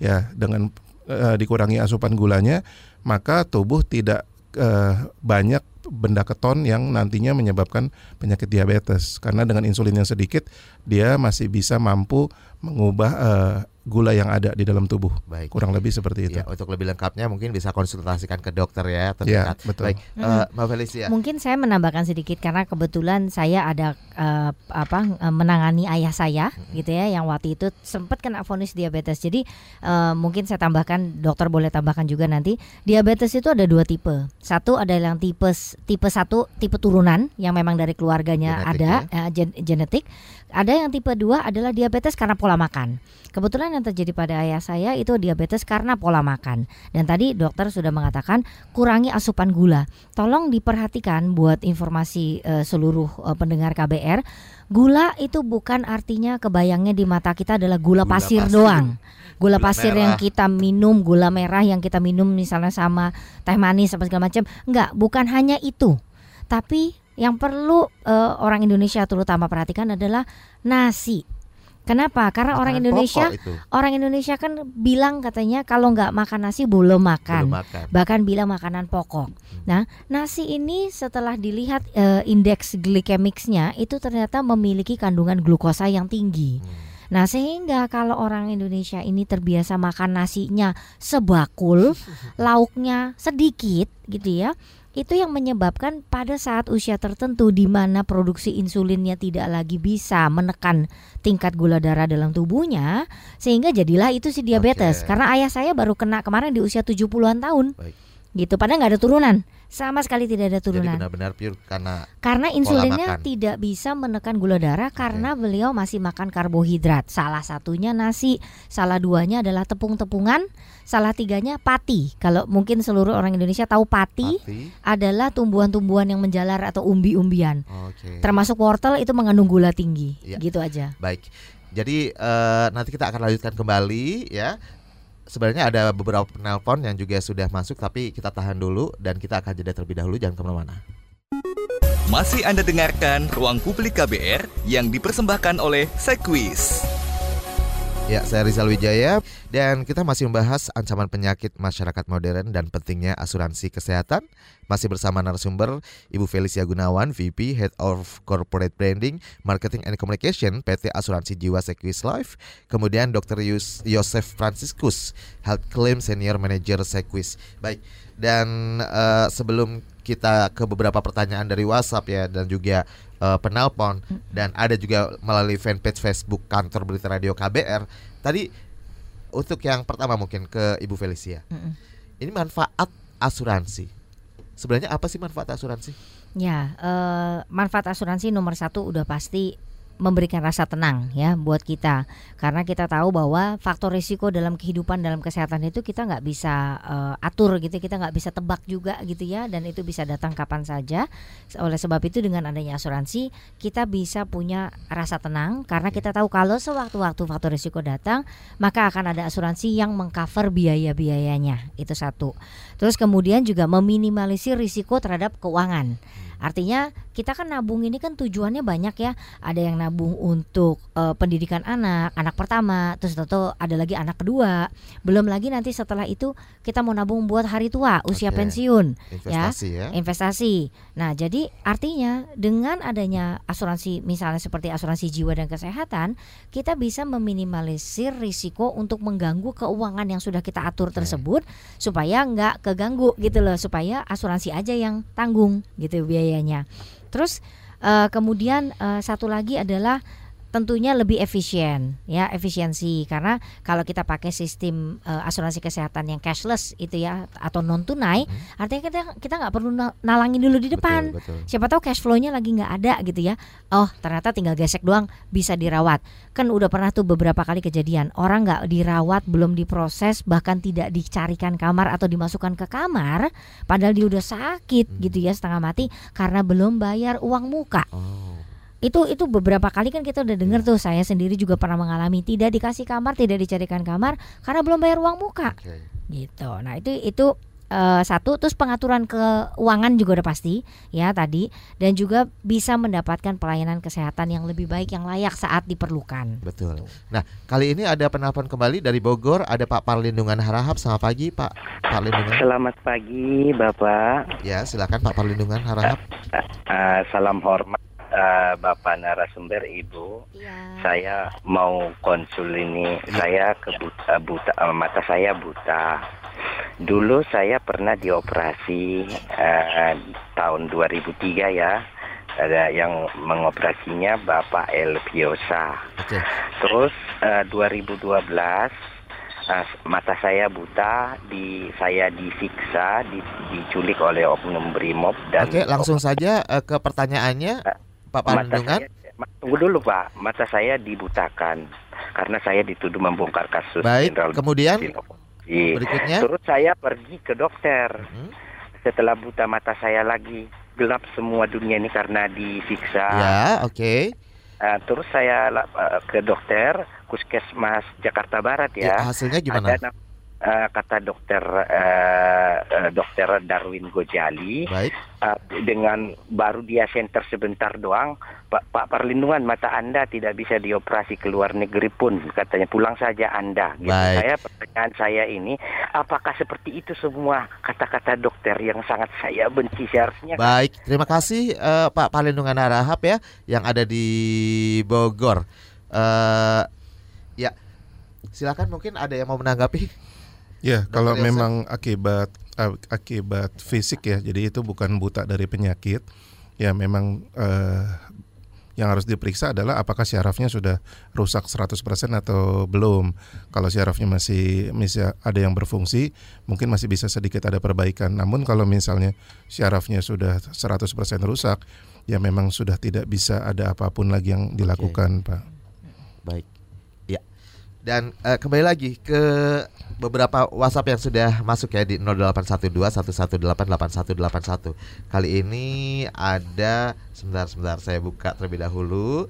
Ya, dengan eh, dikurangi asupan gulanya, maka tubuh tidak eh, banyak benda keton yang nantinya menyebabkan penyakit diabetes karena dengan insulin yang sedikit dia masih bisa mampu mengubah uh, gula yang ada di dalam tubuh. Baik. Kurang lebih seperti itu. Ya, untuk lebih lengkapnya mungkin bisa konsultasikan ke dokter ya Ya, terdekat. betul. Baik, eh, Mbak Felicia. Mungkin saya menambahkan sedikit karena kebetulan saya ada eh, apa eh, menangani ayah saya gitu ya yang waktu itu sempat kena vonis diabetes. Jadi eh, mungkin saya tambahkan dokter boleh tambahkan juga nanti diabetes itu ada dua tipe. Satu ada yang tipe tipe satu tipe turunan yang memang dari keluarganya Genetik ada eh, gen- genetik. Ada yang tipe dua adalah diabetes karena pola makan. Kebetulan yang terjadi pada ayah saya itu diabetes karena pola makan. Dan tadi dokter sudah mengatakan kurangi asupan gula. Tolong diperhatikan buat informasi eh, seluruh eh, pendengar KBR, gula itu bukan artinya kebayangnya di mata kita adalah gula, Gula pasir, pasir. doang. Gula, Gula pasir merah. yang kita minum, gula merah yang kita minum misalnya sama teh manis apa segala macam. Enggak, bukan hanya itu. Tapi yang perlu eh, orang Indonesia terutama perhatikan adalah nasi. Kenapa? Karena orang Makanan Indonesia orang Indonesia kan bilang katanya kalau nggak makan nasi belum makan Belum makan. bahkan bilang makanan pokok. Nah, nasi ini setelah dilihat eh, indeks glikemiknya itu ternyata memiliki kandungan glukosa yang tinggi. Nah, sehingga kalau orang Indonesia ini terbiasa makan nasinya sebakul, lauknya sedikit gitu ya. Itu yang menyebabkan pada saat usia tertentu di mana produksi insulinnya tidak lagi bisa menekan tingkat gula darah dalam tubuhnya sehingga jadilah itu si diabetes. Oke. Karena ayah saya baru kena kemarin di usia 70-an tahun Baik. Gitu padahal nggak ada turunan sama sekali tidak ada Jadi turunan benar-benar pure karena karena insulinnya makan. tidak bisa menekan gula darah karena beliau masih makan karbohidrat salah satunya nasi salah duanya adalah tepung-tepungan salah tiganya pati kalau mungkin seluruh orang Indonesia tahu pati, pati. adalah tumbuhan-tumbuhan yang menjalar atau umbi-umbian Oke. termasuk wortel itu mengandung gula tinggi Iya. gitu aja Baik. Jadi eh, nanti kita akan lanjutkan kembali ya. Sebenarnya ada beberapa penelpon yang juga sudah masuk tapi kita tahan dulu dan kita akan jeda terlebih dahulu jangan ke mana-mana. Masih Anda dengarkan Ruang Publik KBR yang dipersembahkan oleh Sekwis. Ya, saya Rizal Wijaya dan kita masih membahas ancaman penyakit masyarakat modern dan pentingnya asuransi kesehatan. Masih bersama narasumber Ibu Felicia Gunawan, VP Head of Corporate Branding, Marketing and Communication PT Asuransi Jiwa Sequis Life. Kemudian Dr. Yus- Yosef Franciscus, Health Claim Senior Manager Sequis. Baik. Dan eh, sebelum kita ke beberapa pertanyaan dari WhatsApp ya dan juga eh, penelpon dan ada juga melalui fanpage Facebook kantor berita radio KBR. Tadi untuk yang pertama mungkin ke Ibu Felicia. Mm-mm. Ini manfaat asuransi. Sebenarnya apa sih manfaat asuransi? Ya, eh, manfaat asuransi nomor satu udah pasti memberikan rasa tenang ya buat kita. Karena kita tahu bahwa faktor risiko dalam kehidupan dalam kesehatan itu kita nggak bisa eh, atur gitu kita nggak bisa tebak juga gitu ya dan itu bisa datang kapan saja. Oleh sebab itu dengan adanya asuransi kita bisa punya rasa tenang. Karena kita tahu kalau sewaktu-waktu faktor risiko datang maka akan ada asuransi yang mengcover biaya-biayanya. Itu satu. Terus kemudian juga meminimalisir risiko terhadap keuangan Artinya kita kan nabung ini kan tujuannya banyak ya. Ada yang nabung untuk eh, pendidikan anak, anak pertama, terus tentu ada lagi anak kedua. Belum lagi nanti setelah itu kita mau nabung buat hari tua, usia Oke. pensiun, Investasi ya. investasi. Nah, jadi artinya dengan adanya asuransi misalnya seperti asuransi jiwa dan kesehatan, kita bisa meminimalisir risiko untuk mengganggu keuangan yang sudah kita atur Oke. tersebut supaya nggak keganggu gitu loh, supaya asuransi aja yang tanggung gitu biayanya. Terus eh, kemudian eh, satu lagi adalah tentunya lebih efisien ya efisiensi. Karena kalau kita pakai sistem eh, asuransi kesehatan yang cashless itu ya atau non tunai artinya kita kita nggak perlu na- nalangin dulu di depan. Betul, betul. siapa tahu cash flow-nya lagi nggak ada gitu ya. Oh ternyata tinggal gesek doang bisa dirawat. Kan udah pernah tuh beberapa kali kejadian orang nggak dirawat belum diproses bahkan tidak dicarikan kamar atau dimasukkan ke kamar padahal dia udah sakit gitu ya setengah mati karena belum bayar uang muka. Oh. Itu itu beberapa kali kan kita udah dengar tuh saya sendiri juga pernah mengalami tidak dikasih kamar tidak dicarikan kamar karena belum bayar uang muka Oke. gitu nah itu itu eh, satu terus pengaturan keuangan juga udah pasti ya tadi dan juga bisa mendapatkan pelayanan kesehatan yang lebih baik yang layak saat diperlukan. Betul. Nah, kali ini ada penelpon kembali dari Bogor, ada Pak Parlindungan Harahap. Selamat pagi, Pak Parlindungan. Selamat pagi, Bapak. Ya, silakan Pak Parlindungan Harahap. Uh, salam hormat uh, Bapak narasumber Ibu. Saya mau konsul ini. Saya kebuta buta uh, mata saya buta. Dulu saya pernah dioperasi uh, tahun 2003 ya. Ada yang mengoperasinya Bapak Elviosa. Oke. Terus uh, 2012 Nah, mata saya buta, di saya disiksa, di, diculik oleh oknum brimob dan Oke, langsung saja eh, ke pertanyaannya, Pak ma- tunggu dulu Pak, mata saya dibutakan karena saya dituduh membongkar kasus Baik, Jenderal kemudian Iya. berikutnya. Terus saya pergi ke dokter. Hmm. Setelah buta mata saya lagi gelap semua dunia ini karena disiksa. Ya, oke. Eh, terus saya eh, ke dokter Puskesmas Jakarta Barat Ya, ya. hasilnya gimana? Ada eh, kata dokter eh, dokter Darwin Gojali Baik. eh, dengan baru dia center sebentar doang Pak, Pak Perlindungan mata Anda tidak bisa dioperasi ke luar negeri pun katanya pulang saja Anda gitu. Baik. Saya pertanyaan saya ini apakah seperti itu semua kata-kata dokter yang sangat saya benci seharusnya Baik, terima kasih eh, Pak Parlindungan Harahap ya yang ada di Bogor. Eh ya. Silakan mungkin ada yang mau menanggapi. Ya, kalau Yosef. memang akibat akibat fisik ya, jadi itu bukan buta dari penyakit. Ya, memang eh, yang harus diperiksa adalah apakah syarafnya sudah rusak 100% atau belum. Kalau syarafnya masih masih ada yang berfungsi, mungkin masih bisa sedikit ada perbaikan. Namun kalau misalnya syarafnya sudah 100% rusak, ya memang sudah tidak bisa ada apa pun lagi yang dilakukan, Pak. Baik. Dan eh, kembali lagi ke beberapa WhatsApp yang sudah masuk ya di 081211888181. Kali ini ada sebentar sebentar saya buka terlebih dahulu.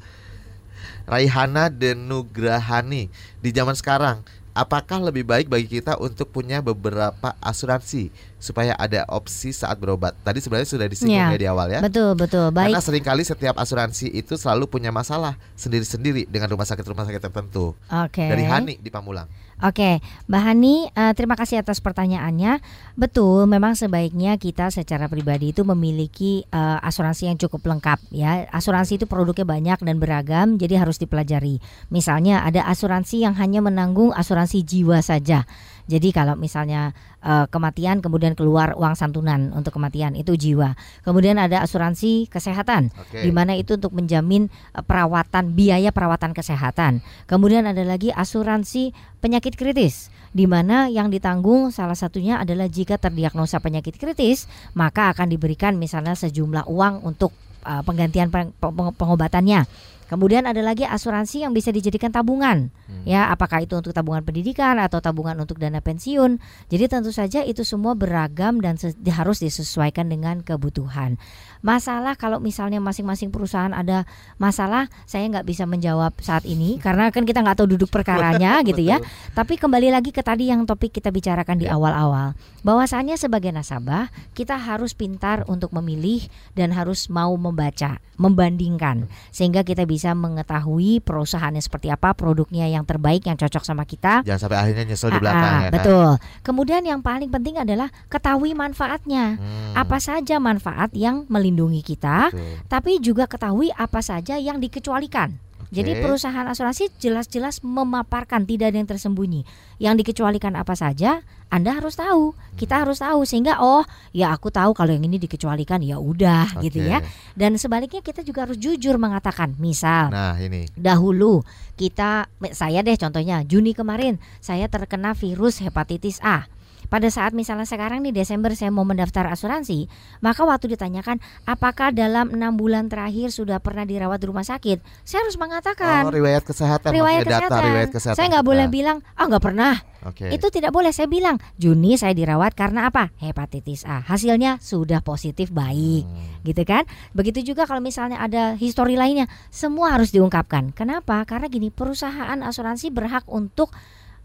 Raihana Denugrahani di zaman sekarang apakah lebih baik bagi kita untuk punya beberapa asuransi supaya ada opsi saat berobat? Tadi sebenarnya sudah disinggung Ya, ya di awal ya. Betul betul baik. Karena sering kali setiap asuransi itu selalu punya masalah sendiri-sendiri dengan rumah sakit-rumah sakit tertentu. Oke. Dari Hani di Pamulang. Oke, Mbak Hani, eh, terima kasih atas pertanyaannya. Betul, memang sebaiknya kita secara pribadi itu memiliki eh, asuransi yang cukup lengkap ya. Asuransi itu produknya banyak dan beragam, jadi harus dipelajari. Misalnya ada asuransi yang hanya menanggung asuransi jiwa saja. Jadi kalau misalnya eh, kematian kemudian keluar uang santunan untuk kematian itu jiwa. Kemudian ada asuransi kesehatan Oke. di mana itu untuk menjamin eh, perawatan biaya perawatan kesehatan. Kemudian ada lagi asuransi penyakit kritis di mana yang ditanggung salah satunya adalah jika terdiagnosa penyakit kritis maka akan diberikan misalnya sejumlah uang untuk uh, penggantian peng- peng- pengobatannya. Kemudian ada lagi asuransi yang bisa dijadikan tabungan. Ya, apakah itu untuk tabungan pendidikan atau tabungan untuk dana pensiun. Jadi tentu saja itu semua beragam dan harus disesuaikan dengan kebutuhan. Masalah kalau misalnya masing-masing perusahaan ada masalah, saya nggak bisa menjawab saat ini karena kan kita nggak tahu duduk perkaranya gitu ya. Tapi kembali lagi ke tadi yang topik kita bicarakan di awal-awal, bahwasannya sebagai nasabah kita harus pintar untuk memilih dan harus mau membaca, membandingkan sehingga kita bisa mengetahui perusahaannya seperti apa, produknya yang terbaik yang cocok sama kita. Jangan sampai akhirnya nyesel di Ah, belakang ah, ya kan. betul. Kemudian yang paling penting adalah ketahui manfaatnya. Hmm, Apa saja manfaat yang melindungi kita, betul. tapi juga ketahui apa saja yang dikecualikan. Jadi Oke. perusahaan asuransi jelas-jelas memaparkan tidak ada yang tersembunyi. Yang dikecualikan apa saja, Anda harus tahu. Kita harus tahu sehingga oh, ya aku tahu kalau yang ini dikecualikan ya udah gitu Oke. ya. Dan sebaliknya kita juga harus jujur mengatakan, misal Nah, ini. dahulu kita saya deh contohnya Juni kemarin saya terkena virus hepatitis A. Pada saat misalnya sekarang nih Desember saya mau mendaftar asuransi, maka waktu ditanyakan apakah dalam enam bulan terakhir sudah pernah dirawat di rumah sakit, saya harus mengatakan Oh, riwayat kesehatan riwayat data kesehatan. riwayat kesehatan. Saya nggak boleh bilang ah nggak pernah. Oke. Itu tidak boleh. Saya bilang Juni saya dirawat karena apa? Hepatitis A. Hasilnya sudah positif baik, Hmm. gitu kan? Begitu juga kalau misalnya ada histori lainnya, semua harus diungkapkan. Kenapa? Karena gini, perusahaan asuransi berhak untuk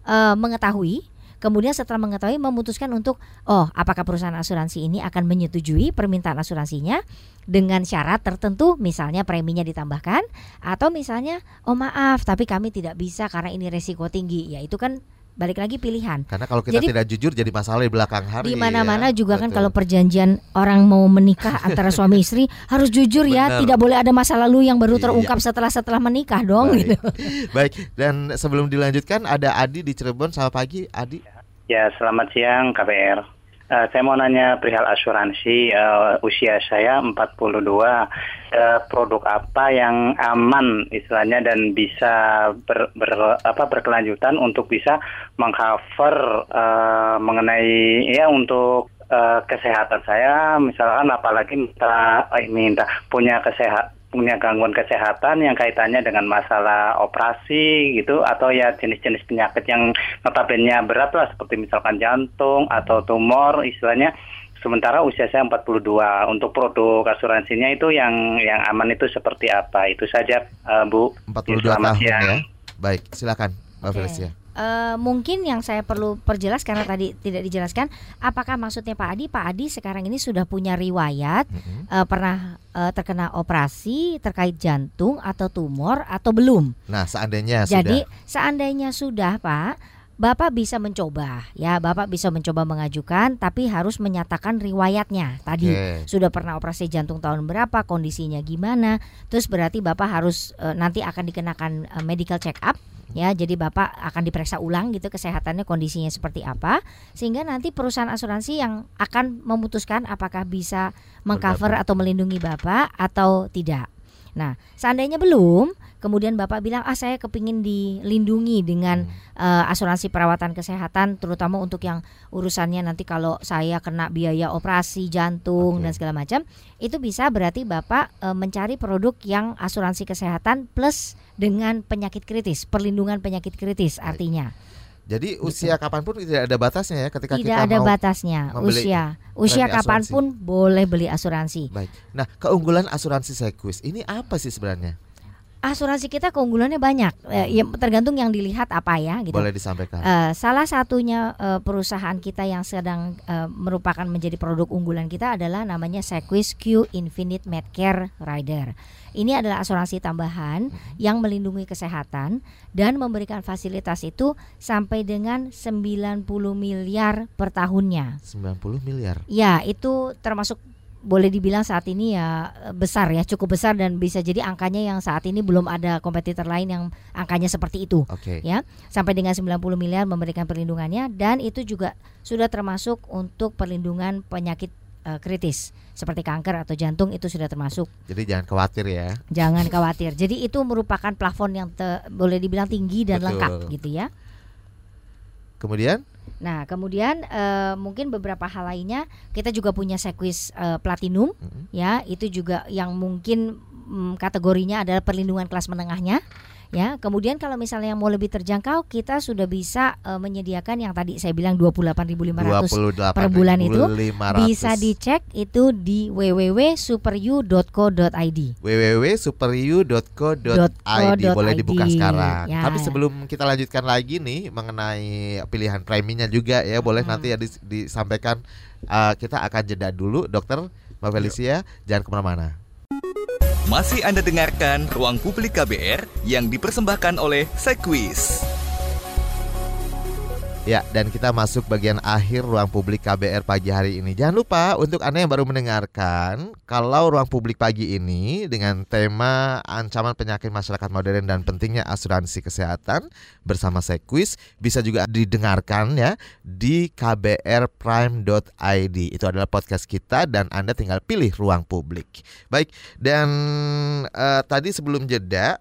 eh, mengetahui kemudian setelah mengetahui memutuskan untuk oh apakah perusahaan asuransi ini akan menyetujui permintaan asuransinya dengan syarat tertentu misalnya preminya ditambahkan atau misalnya oh maaf tapi kami tidak bisa karena ini resiko tinggi. Ya itu kan balik lagi pilihan. Karena kalau kita jadi, tidak jujur jadi masalah di belakang hari. Di mana-mana ya. juga kan Betul. kan kalau perjanjian orang mau menikah antara suami istri harus jujur ya, tidak boleh ada masa lalu yang baru iya. terungkap iya. setelah setelah menikah dong Baik. gitu. Baik, dan sebelum dilanjutkan ada Adi di Cirebon. Selamat pagi, Adi. Ya, selamat siang KPR. Uh, saya mau nanya perihal asuransi. Uh, usia saya 42 uh, produk apa yang aman istilahnya dan bisa ber, ber, apa berkelanjutan untuk bisa mengcover uh, mengenai ya untuk uh, kesehatan saya? Misalkan apalagi minta minta punya kesehatan punya gangguan kesehatan yang kaitannya dengan masalah operasi gitu atau ya jenis-jenis penyakit yang notabene berat lah seperti misalkan jantung atau tumor istilahnya. Sementara usia saya 42 untuk produk asuransinya itu yang yang aman itu seperti apa? Itu saja uh, Bu. 42 tahun ya. baik silakan Mbak okay. Felicia Uh, mungkin yang saya perlu perjelas karena tadi tidak dijelaskan, apakah maksudnya Pak Adi? Pak Adi sekarang ini sudah punya riwayat mm-hmm. uh, pernah uh, terkena operasi terkait jantung atau tumor atau belum? Nah, seandainya Jadi, sudah. seandainya sudah, Pak, Bapak bisa mencoba, ya, Bapak bisa mencoba mengajukan, tapi harus menyatakan riwayatnya. Tadi okay. sudah pernah operasi jantung tahun berapa, kondisinya gimana, terus berarti Bapak harus uh, nanti akan dikenakan uh, medical check up ya jadi bapak akan diperiksa ulang gitu kesehatannya kondisinya seperti apa sehingga nanti perusahaan asuransi yang akan memutuskan apakah bisa mengcover atau melindungi bapak atau tidak. Nah seandainya belum kemudian bapak bilang ah saya kepingin dilindungi dengan hmm. uh, asuransi perawatan kesehatan terutama untuk yang urusannya nanti kalau saya kena biaya operasi jantung okay. dan segala macam itu bisa berarti bapak uh, mencari produk yang asuransi kesehatan plus dengan penyakit kritis perlindungan penyakit kritis artinya jadi gitu. usia gitu. kapan pun tidak ada batasnya ya ketika tidak kita ada mau batasnya usia usia kapan pun boleh beli asuransi. Baik. Nah keunggulan asuransi Sequis ini apa sih sebenarnya? Asuransi kita keunggulannya banyak. Eh, ya tergantung yang dilihat apa ya gitu. Boleh disampaikan. Uh, salah satunya uh, perusahaan kita yang sedang uh, merupakan menjadi produk unggulan kita adalah namanya Sequis Q Infinite Medcare Rider. Ini adalah asuransi tambahan hmm. yang melindungi kesehatan dan memberikan fasilitas itu sampai dengan 90 miliar per tahunnya. 90 miliar. Ya, itu termasuk boleh dibilang saat ini ya eh, besar ya cukup besar dan bisa jadi angkanya yang saat ini belum ada kompetitor lain yang angkanya seperti itu okay. ya sampai dengan 90 miliar memberikan perlindungannya dan itu juga sudah termasuk untuk perlindungan penyakit uh, kritis seperti kanker atau jantung itu sudah termasuk. Jadi jangan khawatir ya. Jangan khawatir. Jadi itu merupakan plafon yang te, boleh dibilang tinggi dan Betul. lengkap gitu ya. Kemudian Nah, kemudian uh, mungkin beberapa hal lainnya. Kita juga punya sequis uh, platinum mm-hmm. ya, itu juga yang mungkin um, kategorinya adalah perlindungan kelas menengahnya ya. Kemudian kalau misalnya mau lebih terjangkau, kita sudah bisa uh, menyediakan yang tadi saya bilang 28.500 per bulan itu bisa dicek itu di www.superu.co.id. www.superu.co.id boleh dibuka sekarang. Ya. Tapi sebelum kita lanjutkan lagi nih mengenai pilihan preminya juga ya, boleh hmm. nanti ya disampaikan uh, kita akan jeda dulu dokter Mbak Felicia, jangan ke mana-mana. Masih Anda dengarkan Ruang Publik KBR yang dipersembahkan oleh Sekwis. Ya, dan kita masuk bagian akhir ruang publik KBR pagi hari ini. Jangan lupa untuk Anda yang baru mendengarkan, kalau ruang publik pagi ini dengan tema ancaman penyakit masyarakat modern dan pentingnya asuransi kesehatan bersama Sekwis bisa juga didengarkan ya di kbrprime.id. Itu adalah podcast kita dan Anda tinggal pilih ruang publik. Baik, dan uh, tadi sebelum jeda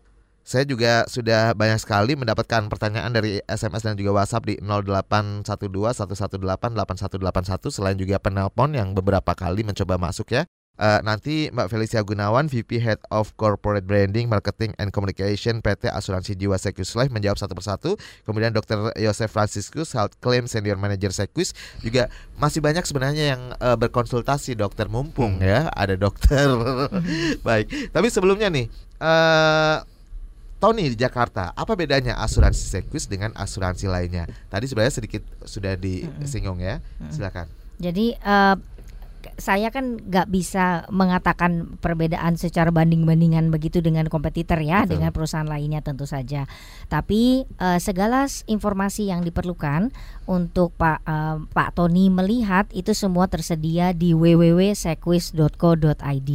saya juga sudah banyak sekali mendapatkan pertanyaan dari SMS dan juga WhatsApp di 081211888181 selain juga penelpon yang beberapa kali mencoba masuk ya. Uh, nanti Mbak Felicia Gunawan, VP Head of Corporate Branding, Marketing and Communication PT Asuransi Jiwa Sekus Life menjawab satu persatu. Kemudian Dr. Yosef Franciscus, Health Claim Senior Manager Sekus juga masih banyak sebenarnya yang uh, berkonsultasi dokter mumpung hmm. ya, ada dokter. Baik, tapi sebelumnya nih uh, Tony di Jakarta, apa bedanya asuransi Sequis dengan asuransi lainnya? Tadi sebenarnya sedikit sudah disinggung ya. Silakan. Jadi uh, saya kan nggak bisa mengatakan perbedaan secara banding-bandingan begitu dengan kompetitor ya Betul. dengan perusahaan lainnya tentu saja. Tapi uh, segala informasi yang diperlukan untuk Pak uh, Pak Tony melihat itu semua tersedia di www.sequis.co.id.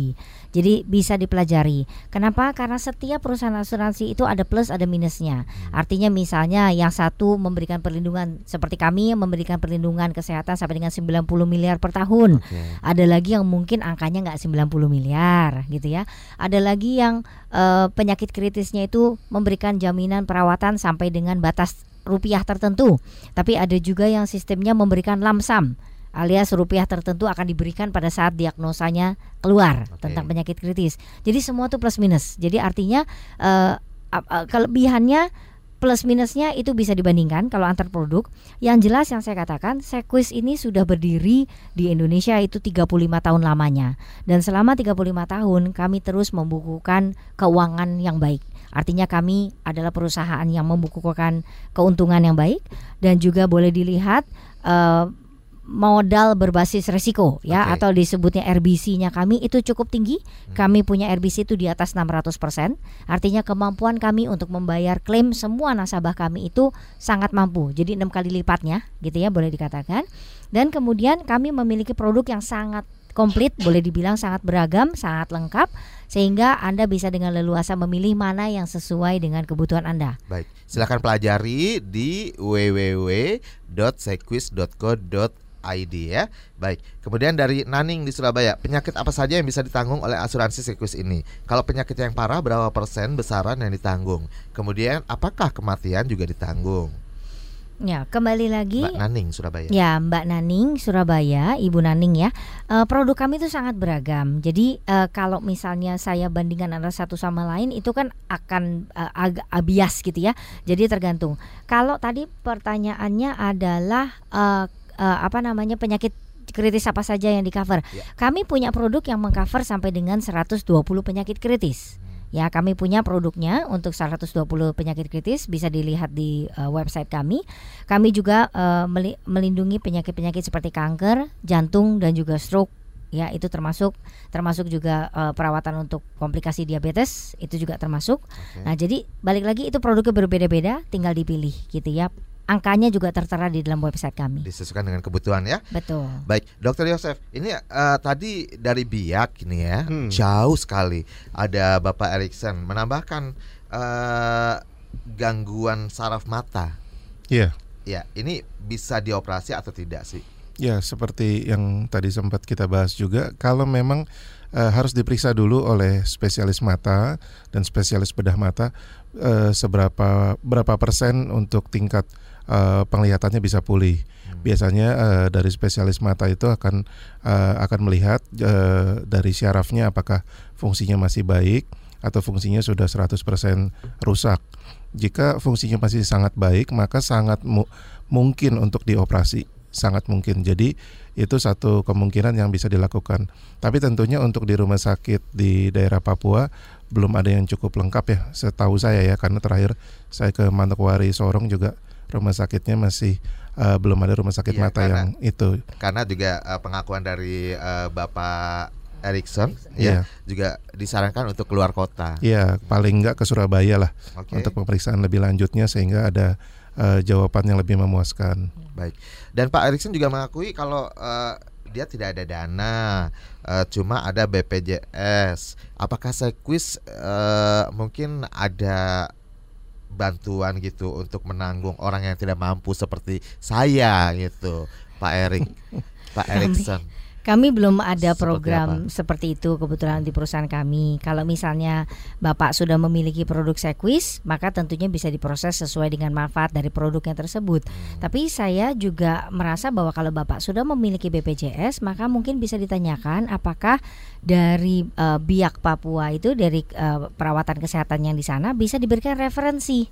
Jadi bisa dipelajari. Kenapa? Karena setiap perusahaan asuransi itu ada plus ada minusnya. Artinya misalnya yang satu memberikan perlindungan seperti kami yang memberikan perlindungan kesehatan sampai dengan 90 miliar per tahun. Ada lagi yang mungkin angkanya nggak 90 miliar gitu ya. Ada lagi yang eh, penyakit kritisnya itu memberikan jaminan perawatan sampai dengan batas rupiah tertentu. Tapi ada juga yang sistemnya memberikan lamsam alias rupiah tertentu akan diberikan pada saat diagnosanya keluar tentang penyakit kritis. Jadi semua tuh plus minus. Jadi artinya ap- eh, kelebihannya plus minusnya itu bisa dibandingkan kalau antar produk. Yang jelas yang saya katakan, Sequis ini sudah berdiri di Indonesia itu 35 tahun lamanya. Dan selama 35 tahun kami terus membukukan keuangan yang baik. Artinya kami adalah perusahaan yang membukukan keuntungan yang baik dan juga boleh dilihat eh, modal berbasis resiko ya atau disebutnya RBC-nya kami itu cukup tinggi. Kami punya RBC itu di atas 600%. Artinya kemampuan kami untuk membayar klaim semua nasabah kami itu sangat mampu. Jadi enam kali lipatnya gitu ya boleh dikatakan. Dan kemudian kami memiliki produk yang sangat komplit, boleh dibilang sangat beragam, sangat lengkap sehingga Anda bisa dengan leluasa memilih mana yang sesuai dengan kebutuhan Anda. Baik, silakan pelajari di www.sequis.co.id ya. Baik, kemudian dari Naning di Surabaya, penyakit apa saja yang bisa ditanggung oleh asuransi Sequis ini? Kalau penyakit yang parah berapa persen besaran yang ditanggung? Kemudian apakah kematian juga ditanggung? Ya, kembali lagi Mbak Naning Surabaya. Ya, Mbak Naning Surabaya, Ibu Naning ya. Eh, produk kami itu sangat beragam. Jadi eh, kalau misalnya saya bandingkan antara satu sama lain itu kan akan eh, agak bias gitu ya. Jadi tergantung. Kalau tadi pertanyaannya adalah eh, eh, apa namanya penyakit kritis apa saja yang di cover. Kami punya produk yang mengcover sampai dengan 120 penyakit kritis. Ya, kami punya produknya untuk 120 penyakit kritis bisa dilihat di uh, website kami. Kami juga uh, meli- melindungi penyakit-penyakit seperti kanker, jantung dan juga stroke. Ya, itu termasuk termasuk juga uh, perawatan untuk komplikasi diabetes itu juga termasuk. Nah, jadi balik lagi itu produknya berbeda-beda, tinggal dipilih gitu ya. Angkanya juga tertera di dalam website kami. Disesuaikan dengan kebutuhan ya. Betul. Baik, Dokter Yosef, ini eh, tadi dari Biak ini ya, Hmm. jauh sekali. Ada Bapak Erikson menambahkan eh, gangguan saraf mata. Iya. Ya, ini bisa dioperasi atau tidak sih? Ya, seperti yang tadi sempat kita bahas juga, kalau memang eh, harus diperiksa dulu oleh spesialis mata dan spesialis bedah mata eh, seberapa berapa persen untuk tingkat eh, penglihatannya bisa pulih. Biasanya eh, dari spesialis mata itu akan eh, akan melihat eh, dari syarafnya apakah fungsinya masih baik atau fungsinya sudah 100% rusak. Jika fungsinya masih sangat baik, maka sangat mu- mungkin untuk dioperasi, sangat mungkin. Jadi itu satu kemungkinan yang bisa dilakukan. Tapi tentunya untuk di rumah sakit di daerah Papua belum ada yang cukup lengkap ya, setahu saya ya, karena terakhir saya ke Manokwari Sorong juga rumah sakitnya masih eh, belum ada rumah sakit Iya, mata karena- yang itu. Karena juga eh, pengakuan dari eh, Bapak Erikson Iya. ya juga disarankan untuk keluar kota. Ya, paling enggak ke Surabaya lah Oke. untuk pemeriksaan lebih lanjutnya sehingga ada eh, jawaban yang lebih memuaskan. Baik. Dan Pak Erikson juga mengakui kalau eh, dia tidak ada dana, eh, cuma ada BPJS. Apakah Sequis eh, mungkin ada bantuan gitu untuk menanggung orang yang tidak mampu seperti saya gitu, Pak Erik, Pak Erikson. Kami belum ada Seperti program seperti itu kebetulan di perusahaan kami. Kalau misalnya Bapak sudah memiliki produk Sequis, maka tentunya bisa diproses sesuai dengan manfaat dari produknya tersebut. Tapi saya juga merasa bahwa kalau Bapak sudah memiliki BPJS, maka mungkin bisa ditanyakan apakah dari eh, Biak Papua itu dari eh, perawatan kesehatan yang di sana bisa diberikan referensi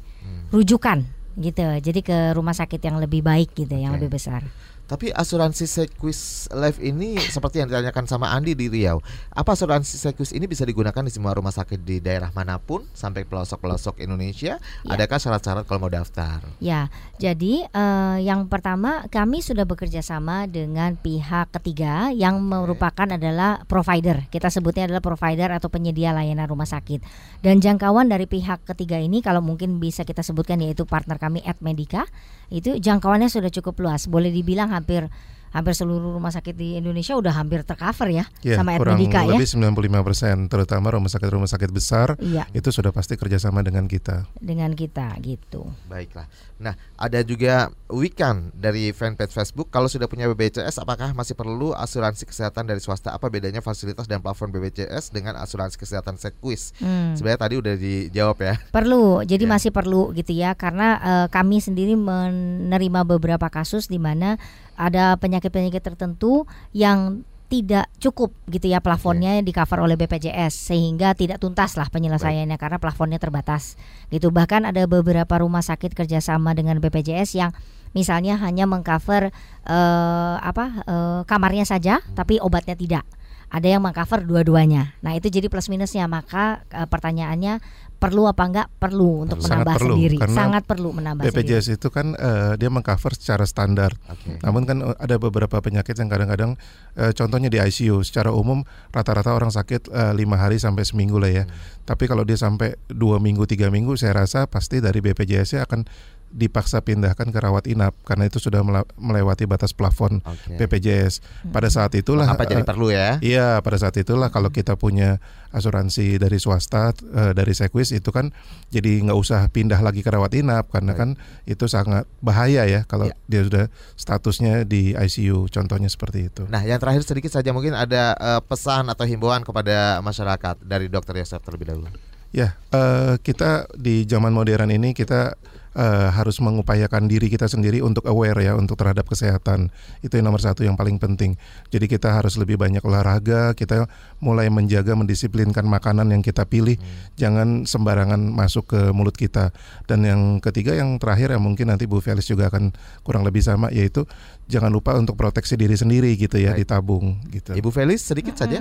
rujukan gitu. Jadi ke rumah sakit yang lebih baik gitu, yang lebih besar. Tapi asuransi Sequis Life ini seperti yang ditanyakan sama Andi di Riau. Apa asuransi Sequis ini bisa digunakan di semua rumah sakit di daerah mana pun sampai pelosok-pelosok Indonesia? Ya. Adakah syarat-syarat kalau mau daftar? Ya, jadi uh, yang pertama kami sudah bekerja sama dengan pihak ketiga yang merupakan adalah provider. Kita sebutnya adalah provider atau penyedia layanan rumah sakit. Dan jangkauan dari pihak ketiga ini kalau mungkin bisa kita sebutkan yaitu partner kami Ad Medica itu jangkauannya sudah cukup luas. Boleh dibilang hampir hampir seluruh rumah sakit di Indonesia udah hampir tercover ya, ya sama kurang Edmedica ya. Lebih 95 persen, terutama rumah sakit-rumah sakit besar, ya. itu sudah pasti kerjasama dengan kita. Dengan kita gitu. Baiklah. Nah, ada juga Wikan dari fanpage Facebook. Kalau sudah punya BPJS, apakah masih perlu asuransi kesehatan dari swasta? Apa bedanya fasilitas dan plafon BPJS dengan asuransi kesehatan Sequis? Hmm. Sebenarnya tadi udah dijawab ya. Perlu, jadi ya. masih perlu gitu ya, karena uh, kami sendiri menerima beberapa kasus di mana ada penyakit-penyakit tertentu yang tidak cukup gitu ya plafonnya okay. di cover oleh BPJS sehingga tidak tuntas lah penyelesaiannya Baik. karena plafonnya terbatas gitu bahkan ada beberapa rumah sakit kerjasama dengan BPJS yang misalnya hanya mengcover uh, apa uh, kamarnya saja hmm. tapi obatnya tidak ada yang mengcover dua-duanya. Nah itu jadi plus minusnya. Maka uh, pertanyaannya perlu apa enggak perlu untuk sangat menambah perlu, sendiri. Sangat perlu menambah BPJS sendiri. itu kan uh, dia mengcover secara standar. Okay. Namun kan ada beberapa penyakit yang kadang-kadang uh, contohnya di ICU. Secara umum rata-rata orang sakit lima uh, hari sampai seminggu lah ya. Hmm. Tapi kalau dia sampai dua minggu tiga minggu, saya rasa pasti dari BPJS akan dipaksa pindahkan ke rawat inap karena itu sudah melewati batas plafon okay. BPJS. Pada hmm. saat itulah apa jadi perlu ya? Iya, pada saat itulah kalau kita punya asuransi dari swasta uh, dari Sequis itu kan jadi nggak usah pindah lagi ke rawat inap karena kan itu sangat bahaya ya kalau ya. dia sudah statusnya di ICU contohnya seperti itu. Nah, yang terakhir sedikit saja mungkin ada uh, pesan atau himbauan kepada masyarakat dari Dokter Yosef terlebih dahulu. Ya, uh, kita di zaman modern ini kita uh, harus mengupayakan diri kita sendiri untuk aware ya untuk terhadap kesehatan itu yang nomor satu yang paling penting jadi kita harus lebih banyak olahraga kita mulai menjaga mendisiplinkan makanan yang kita pilih hmm. jangan sembarangan masuk ke mulut kita dan yang ketiga yang terakhir ya mungkin nanti Bu Felis juga akan kurang lebih sama yaitu jangan lupa untuk proteksi diri sendiri gitu ya Baik. ditabung gitu Ibu Felis sedikit -huh. saja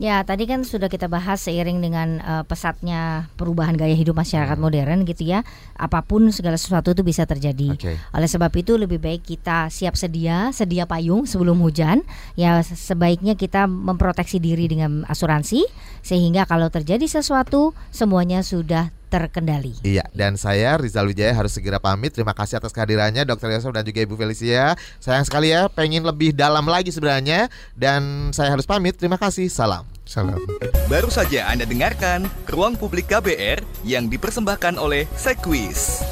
Ya, tadi kan sudah kita bahas seiring dengan uh, pesatnya perubahan gaya hidup masyarakat hmm. modern gitu ya. Apa pun segala sesuatu itu bisa terjadi. Okay. Oleh sebab itu lebih baik kita siap sedia, sedia payung sebelum hujan. Ya, sebaiknya kita memproteksi diri dengan asuransi sehingga kalau terjadi sesuatu semuanya sudah terkendali. Iya, dan saya Rizal Wijaya harus segera pamit. Terima kasih atas kehadirannya Dokter Yosef dan juga Ibu Felicia. Sayang sekali ya, pengen lebih dalam lagi sebenarnya dan saya harus pamit. Terima kasih. Salam. Salam. Baru saja Anda dengarkan Ruang Publik KBR yang dipersembahkan oleh Sequis.